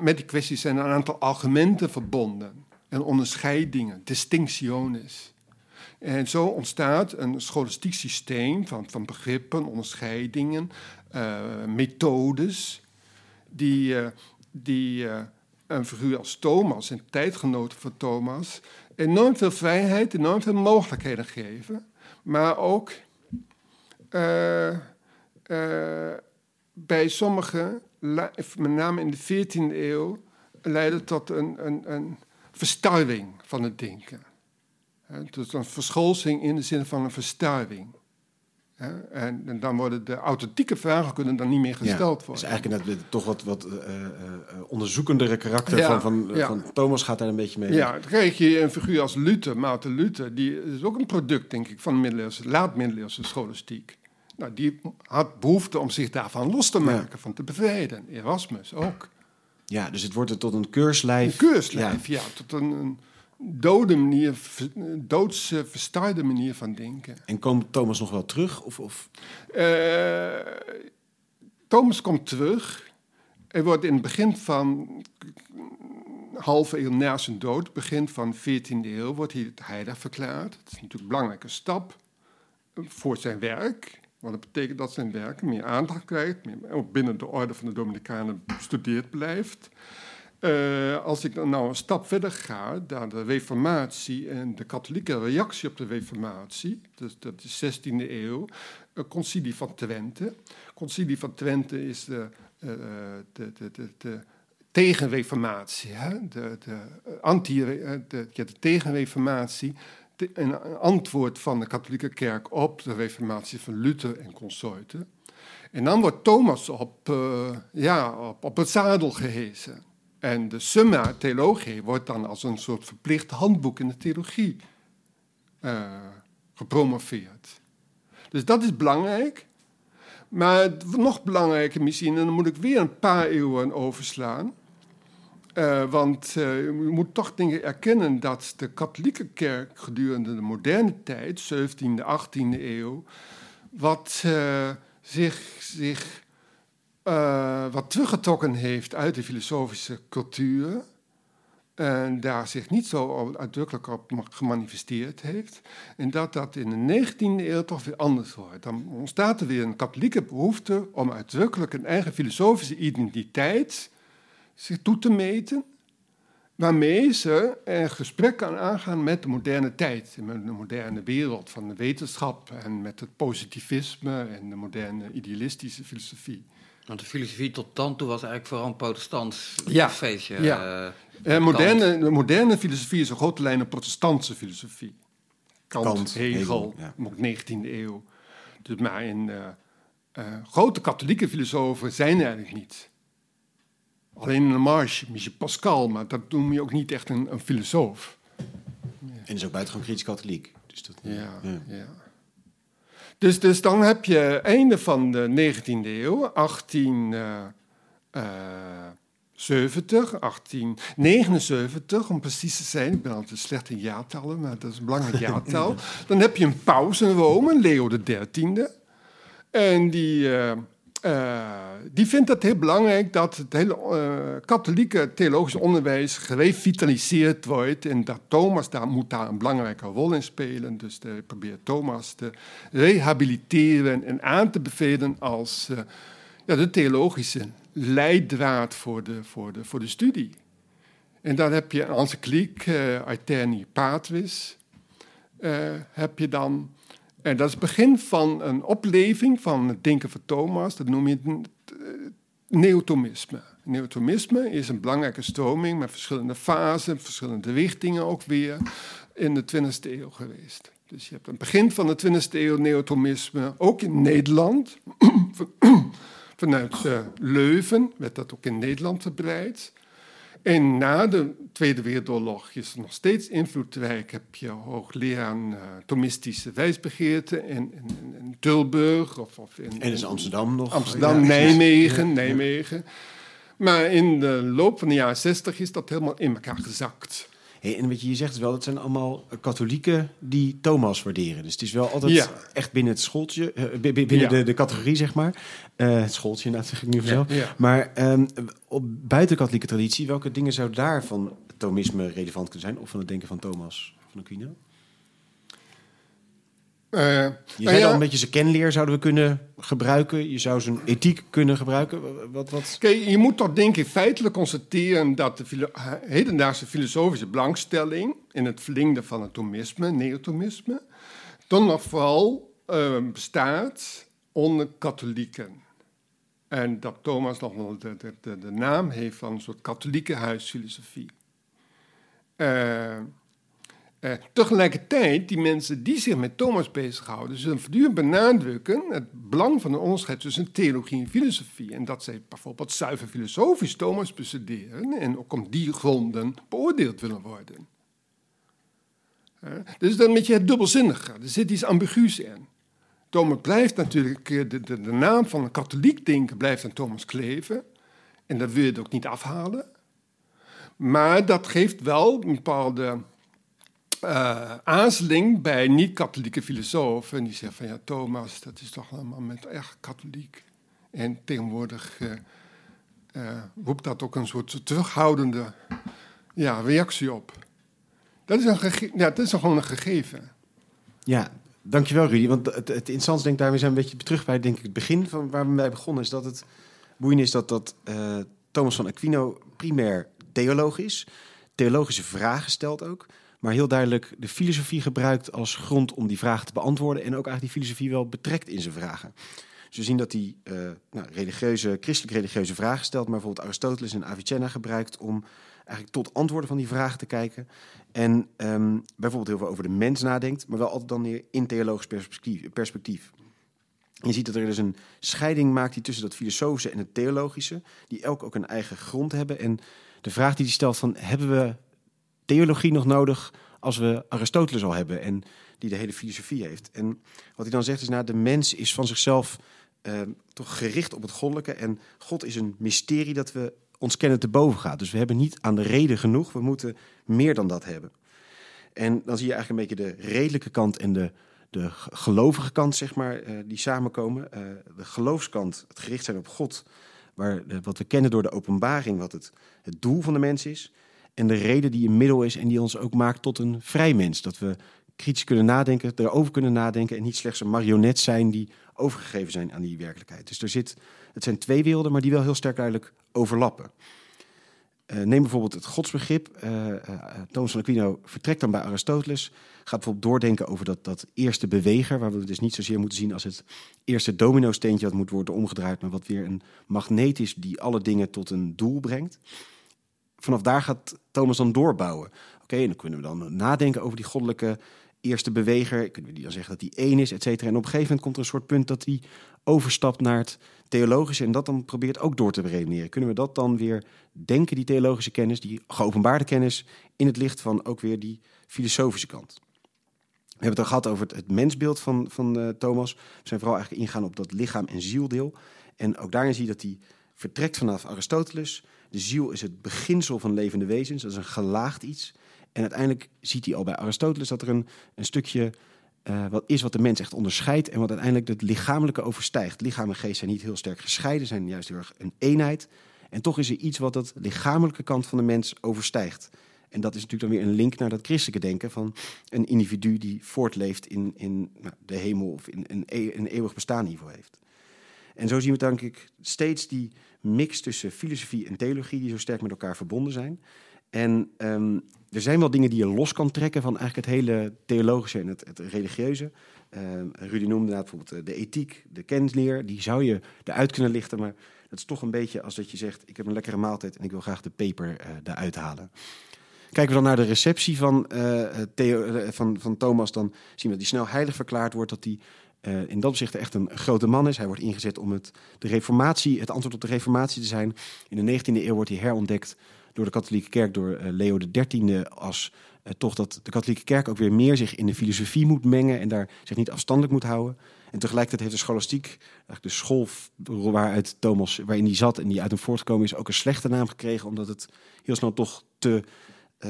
Met die kwesties zijn een aantal argumenten verbonden. En onderscheidingen, distinctiones. En zo ontstaat een scholastiek systeem van, van begrippen, onderscheidingen, eh, methodes, die, eh, die eh, een figuur als Thomas en tijdgenoten van Thomas enorm veel vrijheid, enorm veel mogelijkheden geven, maar ook eh, bij sommigen, met name in de 14e eeuw, leidde tot een, een, een verstarving van het denken. Tot een verscholsing in de zin van een verstarving. En, en dan worden de authentieke vragen kunnen dan niet meer gesteld Dus worden. eigenlijk inderdaad toch wat, wat eh, onderzoekendere karakter Ja, van, van, ja. van Thomas gaat daar een beetje mee. Ja, dan krijg je een figuur als Luther, Maarten Luther. Die is ook een product, denk ik, van de middeleeuwse, laat-middeleeuwse scholastiek. Nou, die had behoefte om zich daarvan los te maken, van te bevrijden. Erasmus ook. Ja, dus het wordt er tot een keurslijf. Een keurslijf, ja. tot een, een dode manier, doodse, verstaarde manier van denken. En komt Thomas nog wel terug? Of, of... Eh, Thomas komt terug. Hij wordt in het begin van halve eeuw na zijn dood, begin van de 14e eeuw, wordt hij het heilig verklaard. Dat is natuurlijk een belangrijke stap voor zijn werk. Want dat betekent dat zijn werk meer aandacht krijgt, meer, ook binnen de orde van de Dominicanen bestudeerd blijft. Eh, als ik nou een stap verder ga naar de Reformatie en de katholieke reactie op de Reformatie, dus dat is 16e eeuw, een concilie van Twente. Concilie van Twente is de, eh, de, de, de, de tegenreformatie, hè? de, de, anti, eh, de, ja, de tegenreformatie, de- een antwoord van de katholieke kerk op de reformatie van Luther en consorten. En dan wordt Thomas op, ja, op, op het zadel gehezen. En de Summa Theologiae wordt dan als een soort verplicht handboek in de theologie eh, gepromoveerd. Dus dat is belangrijk. Maar nog belangrijker misschien, en dan moet ik weer een paar eeuwen overslaan. Eh, want eh, je moet toch dingen erkennen dat de katholieke kerk gedurende de moderne tijd, 17e, 18e eeuw, wat uh, zich, zich uh, wat teruggetrokken heeft uit de filosofische cultuur. En daar zich niet zo uitdrukkelijk op gemanifesteerd heeft. En dat dat in de 19e eeuw toch weer anders wordt. Dan ontstaat er weer een katholieke behoefte om uitdrukkelijk een eigen filosofische identiteit zich toe te meten. Waarmee ze een gesprek kan aangaan met de moderne tijd. Met de moderne wereld van de wetenschap. En met het positivisme en de moderne idealistische filosofie. Want de filosofie tot dan toe was eigenlijk vooral een protestants Ja, feestje. ja. eh, Eh, moderne, de moderne filosofie is een grote lijn een protestantse filosofie. Kant, Kant, Hegel, Hegel, ja. ook 19e eeuw. Dus maar in eh, eh, grote katholieke filosofen zijn er eigenlijk niet. Alleen in de marge, Michel Pascal, maar dat noem je ook niet echt een, een filosoof. En is ook buitengewoon kritisch katholiek. Dus dat, Ja, ja. Dus, dus dan heb je einde van de 19e eeuw, 1870, 1879 om precies te zijn. Ik ben altijd slecht in jaartallen, maar dat is een belangrijk jaartal. Dan heb je een paus in Rome, Leo XIII. En die, eh, die vindt het heel belangrijk dat het hele eh, katholieke theologische onderwijs gerevitaliseerd wordt. En dat Thomas daar, moet daar een belangrijke rol in spelen. Dus hij probeert Thomas te rehabiliteren en aan te bevelen als eh, ja, de theologische leidraad voor de, voor de, voor de studie. En dan heb je een encycliek, uh, Aeterni Patris, heb je dan... En dat is het begin van een opleving van het denken van Thomas. Dat noem je uh, neotomisme. Neotomisme is een belangrijke stroming met verschillende fasen, verschillende richtingen ook weer in de 20e eeuw geweest. Dus je hebt een begin van de 20e eeuw neotomisme, ook in Nederland. Vanuit uh, Leuven werd dat ook in Nederland verbreid. En na de Tweede Wereldoorlog is er nog steeds invloedrijk. Heb je hoogleraar uh, Thomistische wijsbegeerte in, in, in Tilburg. Of, of in, en is Amsterdam nog? Amsterdam, ja, Nijmegen, ja, Nijmegen. Maar in de loop van de jaren 60 is dat helemaal in elkaar gezakt. Hey, en wat je, je zegt wel, het zijn allemaal katholieken die Thomas waarderen. Dus het is wel altijd ja. echt binnen het schooltje, uh, binnen ja. de, de categorie, zeg maar. Uh, het schooltje, inderdaad, zeg ik nu vanzelf. Ja. Maar um, op buiten katholieke traditie, welke dingen zou daar van Thomisme relevant kunnen zijn? Of van het denken van Thomas van Aquino? Uh, je zei ja, al een beetje zijn kenleer zouden we kunnen gebruiken. Je zou zijn ethiek kunnen gebruiken. Wat, wat? Kijk, je moet toch denk ik feitelijk constateren dat de filo hedendaagse filosofische belangstelling in het verlengde van het Thomisme, neotomisme, dan nog vooral uh, bestaat onder katholieken. En dat Thomas nog wel de, de, de, de, naam heeft van een soort katholieke huisfilosofie. Uh, Eh, tegelijkertijd, die mensen die zich met Thomas bezighouden, zullen voortdurend benadrukken het belang van een onderscheid tussen theologie en filosofie. En dat zij bijvoorbeeld zuiver filosofisch Thomas bestuderen en ook om die gronden beoordeeld willen worden. Eh, dus dan een beetje het dubbelzinnige. Er zit iets ambigus in. Thomas blijft natuurlijk, eh, de, de, de naam van een katholiek denken blijft aan Thomas kleven. En dat wil je ook niet afhalen. Maar dat geeft wel een bepaalde uh, bij niet-katholieke filosofen. En die zeggen van ja, Thomas, dat is toch allemaal met echt katholiek. En tegenwoordig uh, uh, roept dat ook een soort terughoudende ja, reactie op. Dat is, een ja, dat is gewoon een gegeven. Ja, dankjewel Rudy. Want het, het interessante, denk ik, daarmee zijn we een beetje terug bij denk ik, het begin van waar we mee begonnen. Is dat het boeiend is dat, dat Thomas van Aquino primair theoloog is. Theologische vragen stelt ook maar heel duidelijk de filosofie gebruikt als grond om die vragen te beantwoorden en ook eigenlijk die filosofie wel betrekt in zijn vragen. Dus we zien dat hij uh, nou, religieuze, christelijk-religieuze vragen stelt, maar bijvoorbeeld Aristoteles en Avicenna gebruikt om eigenlijk tot antwoorden van die vragen te kijken. En um, bijvoorbeeld heel veel over de mens nadenkt, maar wel altijd dan weer in theologisch perspectief. perspectief. Je ziet dat er dus een scheiding maakt die tussen dat filosofische en het theologische, die elk ook een eigen grond hebben. En de vraag die hij stelt van, hebben we theologie nog nodig als we Aristoteles al hebben en die de hele filosofie heeft. En wat hij dan zegt is, nou, de mens is van zichzelf uh, toch gericht op het goddelijke en God is een mysterie dat we ons kennen te boven gaat. Dus we hebben niet aan de reden genoeg, we moeten meer dan dat hebben. En dan zie je eigenlijk een beetje de redelijke kant en de, de gelovige kant, zeg maar, uh, die samenkomen. Uh, de geloofskant, het gericht zijn op God, waar, wat we kennen door de openbaring, wat het, het doel van de mens is. En de reden die een middel is en die ons ook maakt tot een vrij mens. Dat we kritisch kunnen nadenken, erover kunnen nadenken en niet slechts een marionet zijn die overgegeven zijn aan die werkelijkheid. Dus er zit, het zijn twee werelden, maar die wel heel sterk duidelijk overlappen. Uh, neem bijvoorbeeld het godsbegrip. Uh, Thomas van Aquino vertrekt dan bij Aristoteles. Gaat bijvoorbeeld doordenken over dat, dat eerste beweger, waar we dus niet zozeer moeten zien als het eerste domino-steentje dat moet worden omgedraaid, maar wat weer een magneet is die alle dingen tot een doel brengt vanaf daar gaat Thomas dan doorbouwen. Oké, en dan kunnen we dan nadenken over die goddelijke eerste beweger. Kunnen we die dan zeggen dat die één is, et cetera. En op een gegeven moment komt er een soort punt dat hij overstapt naar het theologische en dat dan probeert ook door te redeneren. Kunnen we dat dan weer denken, die theologische kennis, die geopenbaarde kennis, in het licht van ook weer die filosofische kant? We hebben het al gehad over het, mensbeeld van, van uh, Thomas. We zijn vooral eigenlijk ingaan op dat lichaam- en zieldeel. En ook daarin zie je dat hij vertrekt vanaf Aristoteles, de ziel is het beginsel van levende wezens, dat is een gelaagd iets. En uiteindelijk ziet hij al bij Aristoteles dat er een, een stukje uh, wat is wat de mens echt onderscheidt en wat uiteindelijk het lichamelijke overstijgt. Lichaam en geest zijn niet heel sterk gescheiden, zijn juist heel erg een eenheid. En toch is er iets wat dat lichamelijke kant van de mens overstijgt. En dat is natuurlijk dan weer een link naar dat christelijke denken van een individu die voortleeft in, in nou, de hemel of in een, een eeuwig bestaan niveau heeft. En zo zien we denk ik steeds die mix tussen filosofie en theologie die zo sterk met elkaar verbonden zijn. En um, er zijn wel dingen die je los kan trekken van eigenlijk het hele theologische en het, het religieuze. Um, Rudy noemde bijvoorbeeld eh, de ethiek, de kennisleer. Die zou je eruit kunnen lichten, maar dat is toch een beetje als dat je zegt... ik heb een lekkere maaltijd en ik wil graag de peper uh, eruit halen. Kijken we dan naar de receptie van, Theo, van, van Thomas, dan zien we dat hij snel heilig verklaard wordt... dat hij uh, in dat opzicht echt een grote man is. Hij wordt ingezet om het, de reformatie, het antwoord op de reformatie te zijn. In de 19e eeuw wordt hij herontdekt door de katholieke kerk, door uh, Leo XIII, als uh, toch dat de katholieke kerk ook weer meer zich in de filosofie moet mengen en daar zich niet afstandelijk moet houden. En tegelijkertijd heeft de scholastiek, eigenlijk de school waaruit Thomas, waarin hij zat en die uit hem voortgekomen is, ook een slechte naam gekregen, omdat het heel snel toch te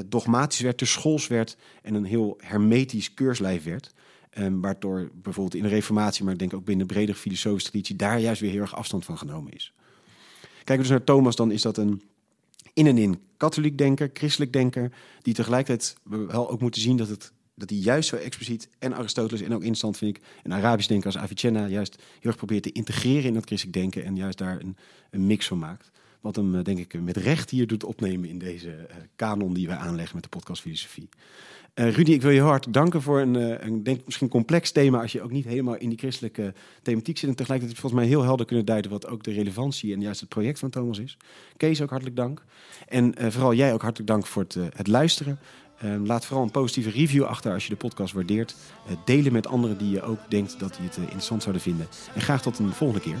dogmatisch werd, te schools werd en een heel hermetisch keurslijf werd. Um, waardoor bijvoorbeeld in de Reformatie, maar ik denk ook binnen de bredere filosofische traditie, daar juist weer heel erg afstand van genomen is. Kijken we dus naar Thomas, dan is dat een in en in katholiek denker, christelijk denker, die tegelijkertijd wel ook moeten zien dat, het, dat hij juist zo expliciet en Aristoteles en ook instant vind ik een Arabisch denker als Avicenna juist heel erg probeert te integreren in dat christelijk denken en juist daar een, een mix van maakt. Wat hem, eh, denk ik, met recht hier doet opnemen in deze uh, kanon die wij aanleggen met de podcast Filosofie. Uh, Rudy, ik wil je hart danken voor een, uh, een denk misschien complex thema als je ook niet helemaal in die christelijke thematiek zit. En tegelijkertijd volgens mij heel helder kunnen duiden wat ook de relevantie en juist het project van Thomas is. Kees, ook hartelijk dank. En uh, vooral jij ook hartelijk dank voor het, het luisteren. Ehm, laat vooral een positieve review achter als je de podcast waardeert. Uh, delen met anderen die je ook denkt dat die het interessant zouden vinden. En graag tot een volgende keer.